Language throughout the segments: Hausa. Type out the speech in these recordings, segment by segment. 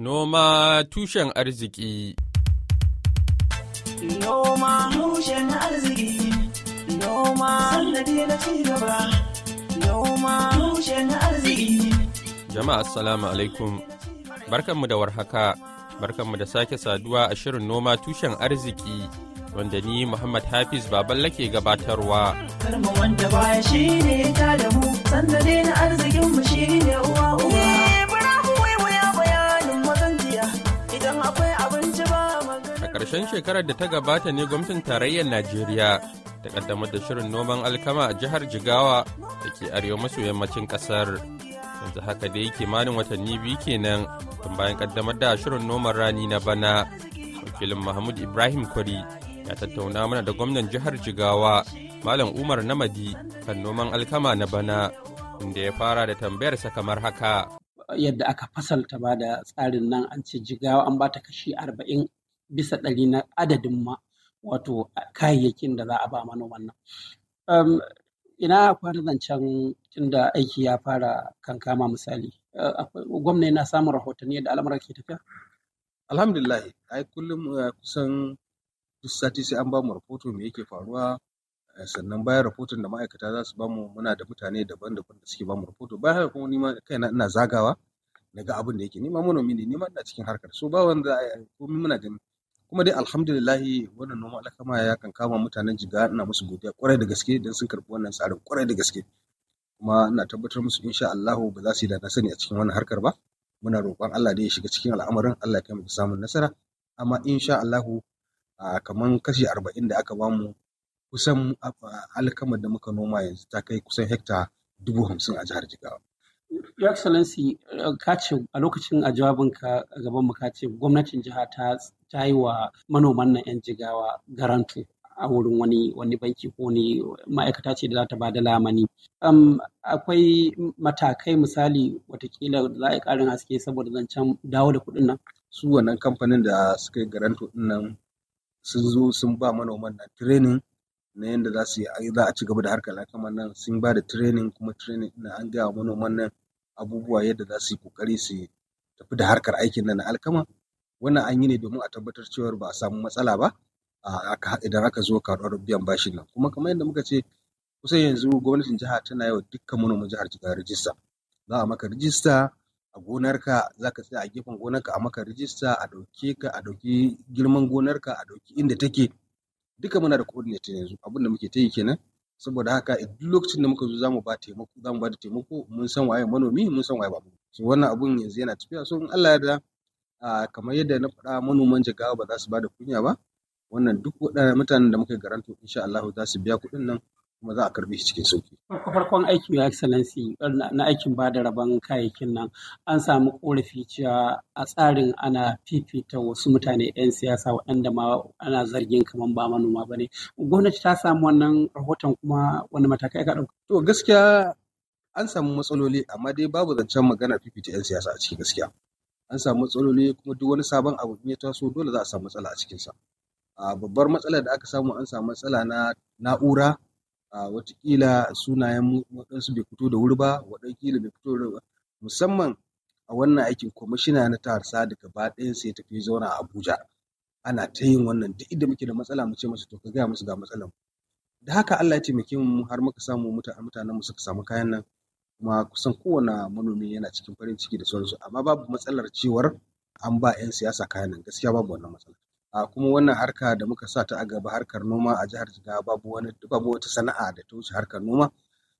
Noma tushen arziki. Noma tushen arziki. Noma sannadi na cigaba. Noma tushen arziki. Jama'a assalamu alaikum. Barkanmu da warhaka. Barkanmu da sake saduwa a shirin noma tushen arziki. Wanda ni Muhammad Hafiz Baballa ke gabatarwa. Karma wanda baya shi ne ta da mu. Sannadi na arzikin mu shi ne uwa uwa. Ƙarshen shekarar da ta gabata ne gwamnatin tarayyar Najeriya ta ƙaddamar da shirin noman alkama a jihar Jigawa da ke arewa maso yammacin ƙasar. Yanzu haka da yake malin watanni biyu kenan tun bayan ƙaddamar da shirin noman rani na bana. Wakilin Mahmud Ibrahim Kwari ya tattauna mana da gwamnan jihar Jigawa Malam Umar Namadi kan noman alkama na bana inda ya fara da tambayarsa kamar haka. yadda aka fasalta ba da tsarin nan an ce jigawa an bata kashi arba'in bisa ɗari na adadin ma wato kayayyakin da za a ba manoman nan. Um, ina fara zancen tunda aiki ya fara kankama misali. Uh, akwai- Gwamna yana samun rahotanni yadda al'amuran ke tafiya? alhamdulillah ai kullum eh, kusan duk sati sai an ba mu rahoto me yake faruwa eh, sannan bayan rahoton da ma'aikata za su ba mu muna da mutane daban-daban da suke ba mu rahoto bayan haka kuma nima kaina ina zagawa na ga abin da yake nima manomi ne nima ina cikin harkar so ba wanda ai- komai muna gani kuma dai alhamdulillah wannan noma alkama ya kan kama mutanen jiga ina musu godiya ƙwarai da gaske don sun karɓi wannan tsarin ƙwarai da gaske. Kuma ina tabbatar musu insha Allahu ba za su yi da sani a cikin wannan harkar ba. Muna roƙon Allah da ya shiga cikin al'amarin Allah ya kai mu samun nasara. Amma insha a kaman kashi arba'in da aka ba mu kusan alkamar da muka noma yanzu ta kai kusan hekta dubu hamsin a jihar Jigawa. Your Excellency, ka ce a lokacin a jawabinka gaban mu ka ce gwamnatin jiha ta ta yi wa manoman nan 'yan jigawa garanto a wurin wani wani banki ko wani ma'aikata ce da za ta ba da lamani. Akwai matakai misali wataƙila za a yi ƙarin haske saboda zancen dawo da kuɗin nan. Su wannan kamfanin da suka yi garanto ɗin nan sun zo sun ba manoman nan training na yadda za su yi za a ci gaba da harkar alkamar nan sun ba da training kuma training ɗin an gaya wa manoman nan abubuwa yadda za su yi ƙoƙari su tafi da harkar aikin nan na alkama. Wannan an yi ne domin a tabbatar cewa ba a samu matsala ba idan aka zo karɓar biyan bashin nan. Kuma kamar yadda muka ce kusan yanzu gwamnatin jiha tana yi wa dukkan manoman jihar jigawa rijista za a maka rijista a gonarka za ka tsaya a gefen gonarka a maka rijista a ɗauke ka a ɗauki girman gonarka a ɗauki inda take. Duka muna da coordinator yanzu. Abin da muke ta yi kenan saboda haka duk lokacin da muka zo za mu ba taimako za mu ba da taimako. Mun san waye manomi mun san waye babu. So wannan abun yanzu yana tafiya. So in Allah ya yarda kamar yadda na faɗa manoman jigawa ba za su ba da kunya ba. Wannan duk waɗannan mutanen da muka garanto insha Allah za su biya kuɗin nan. Kuma za a karɓe shi cikin sauƙi Farko farkon aikin Your Excellency na aikin ba da rabon kayayyakin nan an samu korafi cewa a tsarin ana fifita wasu mutane 'yan siyasa waɗanda ma ana zargin kamar ba manoma ba ne. Gwamnati ta samu wannan rahoton kuma wani matakai aka ɗauka. To gaskiya an samu matsaloli amma dai babu zancen magana fifita 'yan siyasa a ciki gaskiya. An samu matsaloli kuma duk wani sabon abu in ya taso dole za a samu matsala a cikinsa. A babbar matsalar da aka samu an samu matsala na na'ura wataƙila sunayen waɗansu bai fito da wuri ba waɗansu bai fito da ba. Musamman a wannan aikin kwamishina na tahar sadi gaba ɗayan sai tafi zauna a Abuja. Ana ta yin wannan duk inda muke da matsala mu ce musu to ka gaya musu ga matsalar da haka Allah ya taimake mu har muka samu muta- mutanen mu suka samu kayan nan. Kuma kusan kowane manomi yana cikin farin ciki da sauransu. Amma babu matsalar cewar an ba 'yan siyasa kayan nan. Gaskiya babu wannan matsala. A kuma wannan harka da muka sa ta a gaba harkar noma a jihar Jigawa babu wani babu wata sana'a da ta wuce harkar noma.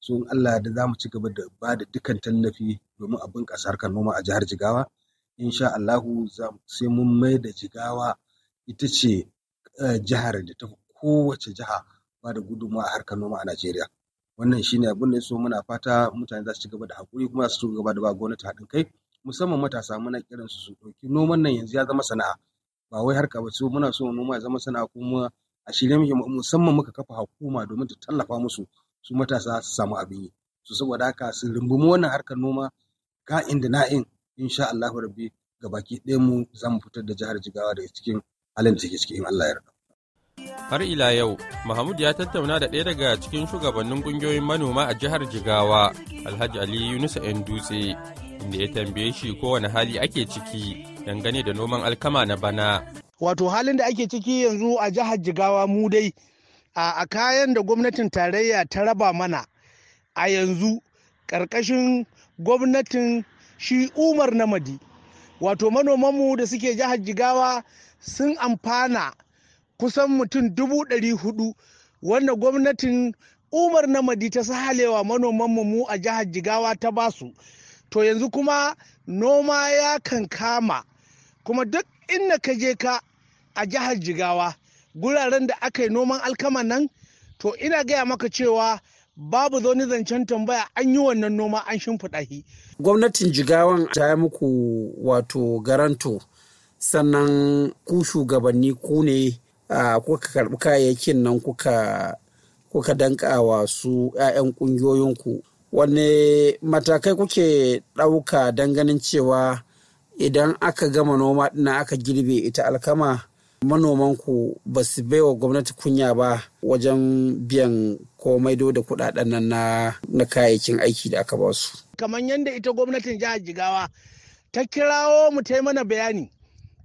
So in Allah da za mu ci gaba da ba da dukkan tallafi domin a bunƙasa harkar noma a jihar Jigawa. Insha Allahu sai mun mai da Jigawa ita ce eh, jihar da ta kowace jiha ba da gudunmawa a harkar noma a Najeriya. Wannan shine abin da so muna fata mutane za su ci gaba da haƙuri kuma su ci gaba da ba gwamnati haɗin kai. Musamman matasa muna kiran su su ɗauki noman nan yanzu ya zama sana'a. Ba wai harka ba so muna so noma ya zama sana'a kuma a shirye muke musamman muka kafa hukuma domin ta tallafa musu su matasa su samu abin yi so saboda haka su rungumi wannan harkar noma ka'in da na'in insha Allahu rabbi gabaki ɗayan mu za mu fitar da jihar Jigawa daga cikin halin da take ciki in Allah ya. Har ila yau, Mahmud ya tattauna da ɗaya daga cikin shugabannin ƙungiyoyin manoma a jihar Jigawa, Alhaji Ali Yunusa ‘yan dutse, inda ya tambaye shi kowane hali ake ciki dangane da noman alkama na bana. Wato halin da ake ciki yanzu a jihar Jigawa mu dai a kayan da gwamnatin tarayya ta raba mana a yanzu ƙarƙashin gwamnatin shi Umar Namadi. Wato manomanmu da suke jihar Jigawa sun amfana kusan mutum dubu ɗari huɗu wanda gwamnatin Umar Namadi ta sahalewa manomanmu mu a jihar Jigawa ta ba su. To yanzu kuma noma ya kan kama kuma duk inda ka je ka a jihar Jigawa guraren da aka yi noman alkama nan to ina gaya maka cewa babu zaune zancen tambaya an yi wannan noma an shimfiɗa shi. Gwamnatin Jigawan ta yi muku wato garanto sannan ku shugabanni ku ne kuka karɓi kayayyakin nan kuka kuka danka wa su 'ya'yan ƙungiyoyinku wanne matakai kuke ɗauka don ganin cewa idan aka gama noma ɗin aka girbe ita alkama manomanku ba su baiwa gwamnati kunya ba wajen biyan ko maido da kuɗaɗen nan na, kayayyakin aiki da aka ba su. Kamar yadda ita gwamnatin jihar Jigawa ta kirawo mu ta mana bayani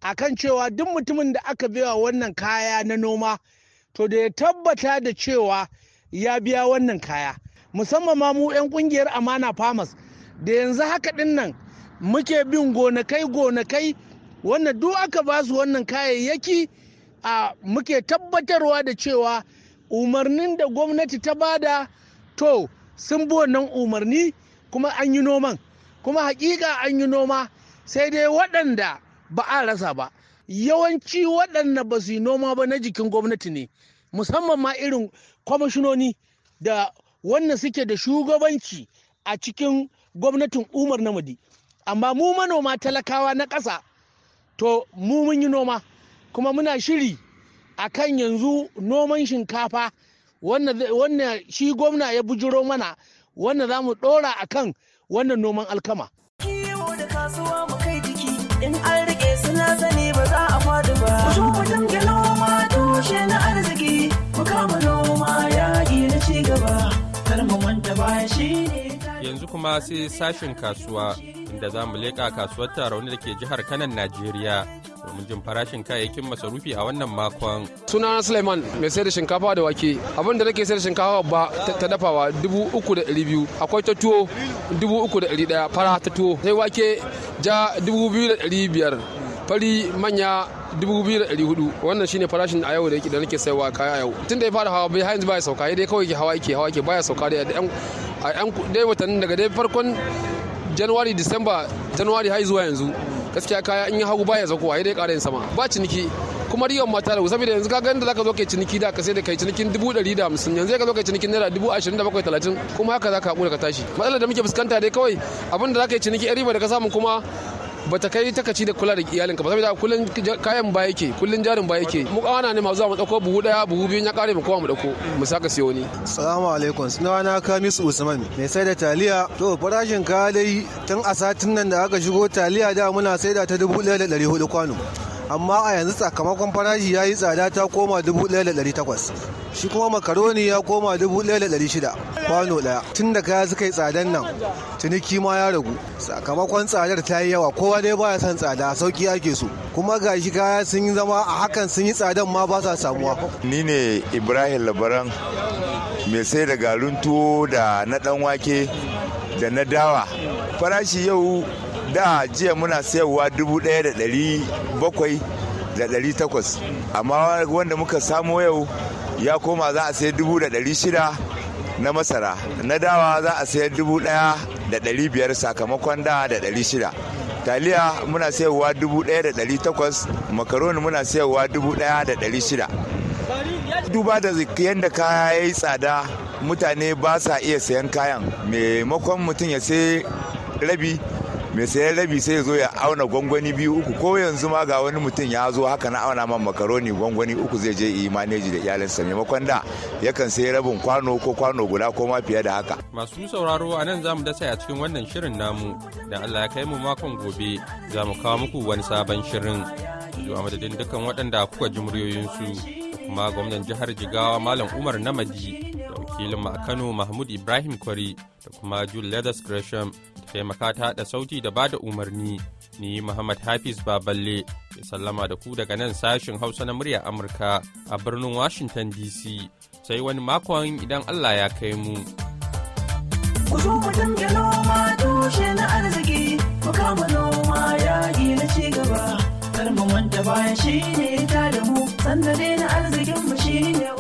akan cewa duk mutumin da aka baiwa wannan kaya na noma to da ya tabbata da cewa ya biya wannan kaya musamman ma mu 'yan ƙungiyar amana farmers da yanzu haka ɗin nan muke bin gonakai gonakai. Wannan duk aka ba su wannan kayayyaki a muke tabbatarwa da cewa umarnin da gwamnati ta ba da to sun bi wannan umarni kuma an yi noman. Kuma hakika an yi noma sai dai waɗanda ba a rasa ba. Yawanci waɗanda ba su yi noma ba na jikin gwamnati ne musamman ma irin kwamishinoni da wannan suke da shugabanci a cikin gwamnatin umar namadi. Amma mu manoma talakawa na ƙasa to mu mun yi noma kuma muna shiri a kan yanzu noman shinkafa wannan shi gwamna ya bujiro mana wannan za mu ɗora a kan wannan noman alkama. Kiwo da kasuwa jiki in an riƙe suna sani ba za a faɗi ba. Ku zo mu dinga tushe na Yanzu kuma sai sashin kasuwa inda za mu leƙa kasuwar tarauni da ke jihar Kanan Najeriya domin jin farashin kayayyakin masarufi a wannan makon. Sunana Suleiman mai sayar da shinkafa da wake. Abin da nake sayar da shinkafa ba ta dafawa dubu uku da ɗari biyu. Akwai ta tuwo dubu uku da ɗari ɗaya fara ta tuwo. Sai wake ja dubu biyu da ɗari biyar. Fari manya dubu biyu da ɗari huɗu wannan shine farashin a yau da nake sayarwa kaya yau tun da ya fara hawa bai har yanzu baya sauka dai kawai ke hawa yake hawa yake baya sauka da yan a yan dai watannin daga dai farkon january december january har zuwa yanzu gaskiya kaya in ya hagu baya saukowa ya dai ƙara yin sama. Ba ciniki kuma riyon mata da saboda yanzu kaga inda zaka zo kai ciniki da ka sai da kai cinikin dubu ɗari da hamsin yanzu ka zo kai cinikin naira dubu ashirin da bakwai talatin kuma haka zaka haƙura ka tashi. Matsalar da muke fuskanta dai kawai abin da zaka yi ciniki yan riba da ka samu kuma bata kai takaci da kula da iyalinka ba saboda kullun kayan ba yake kullun jarin ba yake. Mu kawana ne ma zuwa mu ɗauko buhu ɗaya buhu biyu ya kare mu kowa mu ɗauko mu saka siyo ni assalamu alaikum. Sunana Kamis Usman mai sai da taliya. To farashin kaya dai tun a satin nan da aka shigo taliya da muna sai da ta 1400 kwano. Amma a yanzu sakamakon farashi ya yi tsada ta koma 1,800 shi kuma makaroni ya koma 1,600 kwano ɗaya tun da kaya suka yi tsadan nan ciniki ma ya ragu. Sakamakon tsadar ta yi yawa. Kowa dai baya son tsada. Sauki ake so. Kuma ga shi kaya sun yi zama a hakan sun yi tsadan ma ba sa samuwa. Ni ne ibrahim labaran mai sai da garin tuwo da na wake da na dawa. Farashi yau da jiya muna sayarwa dubu ɗaya da ɗari bakwai da ɗari takwas. Amma wanda muka samo yau ya koma za a sayar dubu da ɗari shida na masara. Na dawa za a sayar dubu ɗaya da ɗari biyar sakamakon da da ɗari shida. Taliya muna sayarwa dubu ɗaya da ɗari takwas. Makaroni muna sayarwa dubu ɗaya da ɗari shida. Duba da yadda kaya ya yi tsada mutane ba sa iya sayan kayan. Maimakon mutum ya sai rabi mai sayan rabi sai ya zo ya auna gwangwani biyu uku ko yanzu ma ga wani mutum ya zo haka na auna man makaroni gwangwani uku zai je yi maneji da iyalinsa maimakon da yakan sai rabin kwano ko kwano guda ko ma fiye da haka. Masu sauraro a nan za mu dasa a cikin wannan shirin namu da Allah ya kai mu makon gobe za mu kawo muku wani sabon shirin. Yanzu a madadin dukkan waɗanda kuka ji muryoyinsu da kuma gwamnan jihar Jigawa Malam Umar Namadi da wakilin a Kano Mahmud Ibrahim Kwari da kuma Jude Leathers Gresham taimaka ta haɗa sauti da ba da umarni ni Muhammad Hafiz Baballe ya sallama da ku daga nan sashin Hausa na murya Amurka a birnin Washington DC sai wani makon idan Allah ya kai mu. Ku zo mu noma tushe na arziki, mu kama noma yaƙi na ci gaba. Kar mu manta baya shi ne ta da mu, na arzikin mu shi ne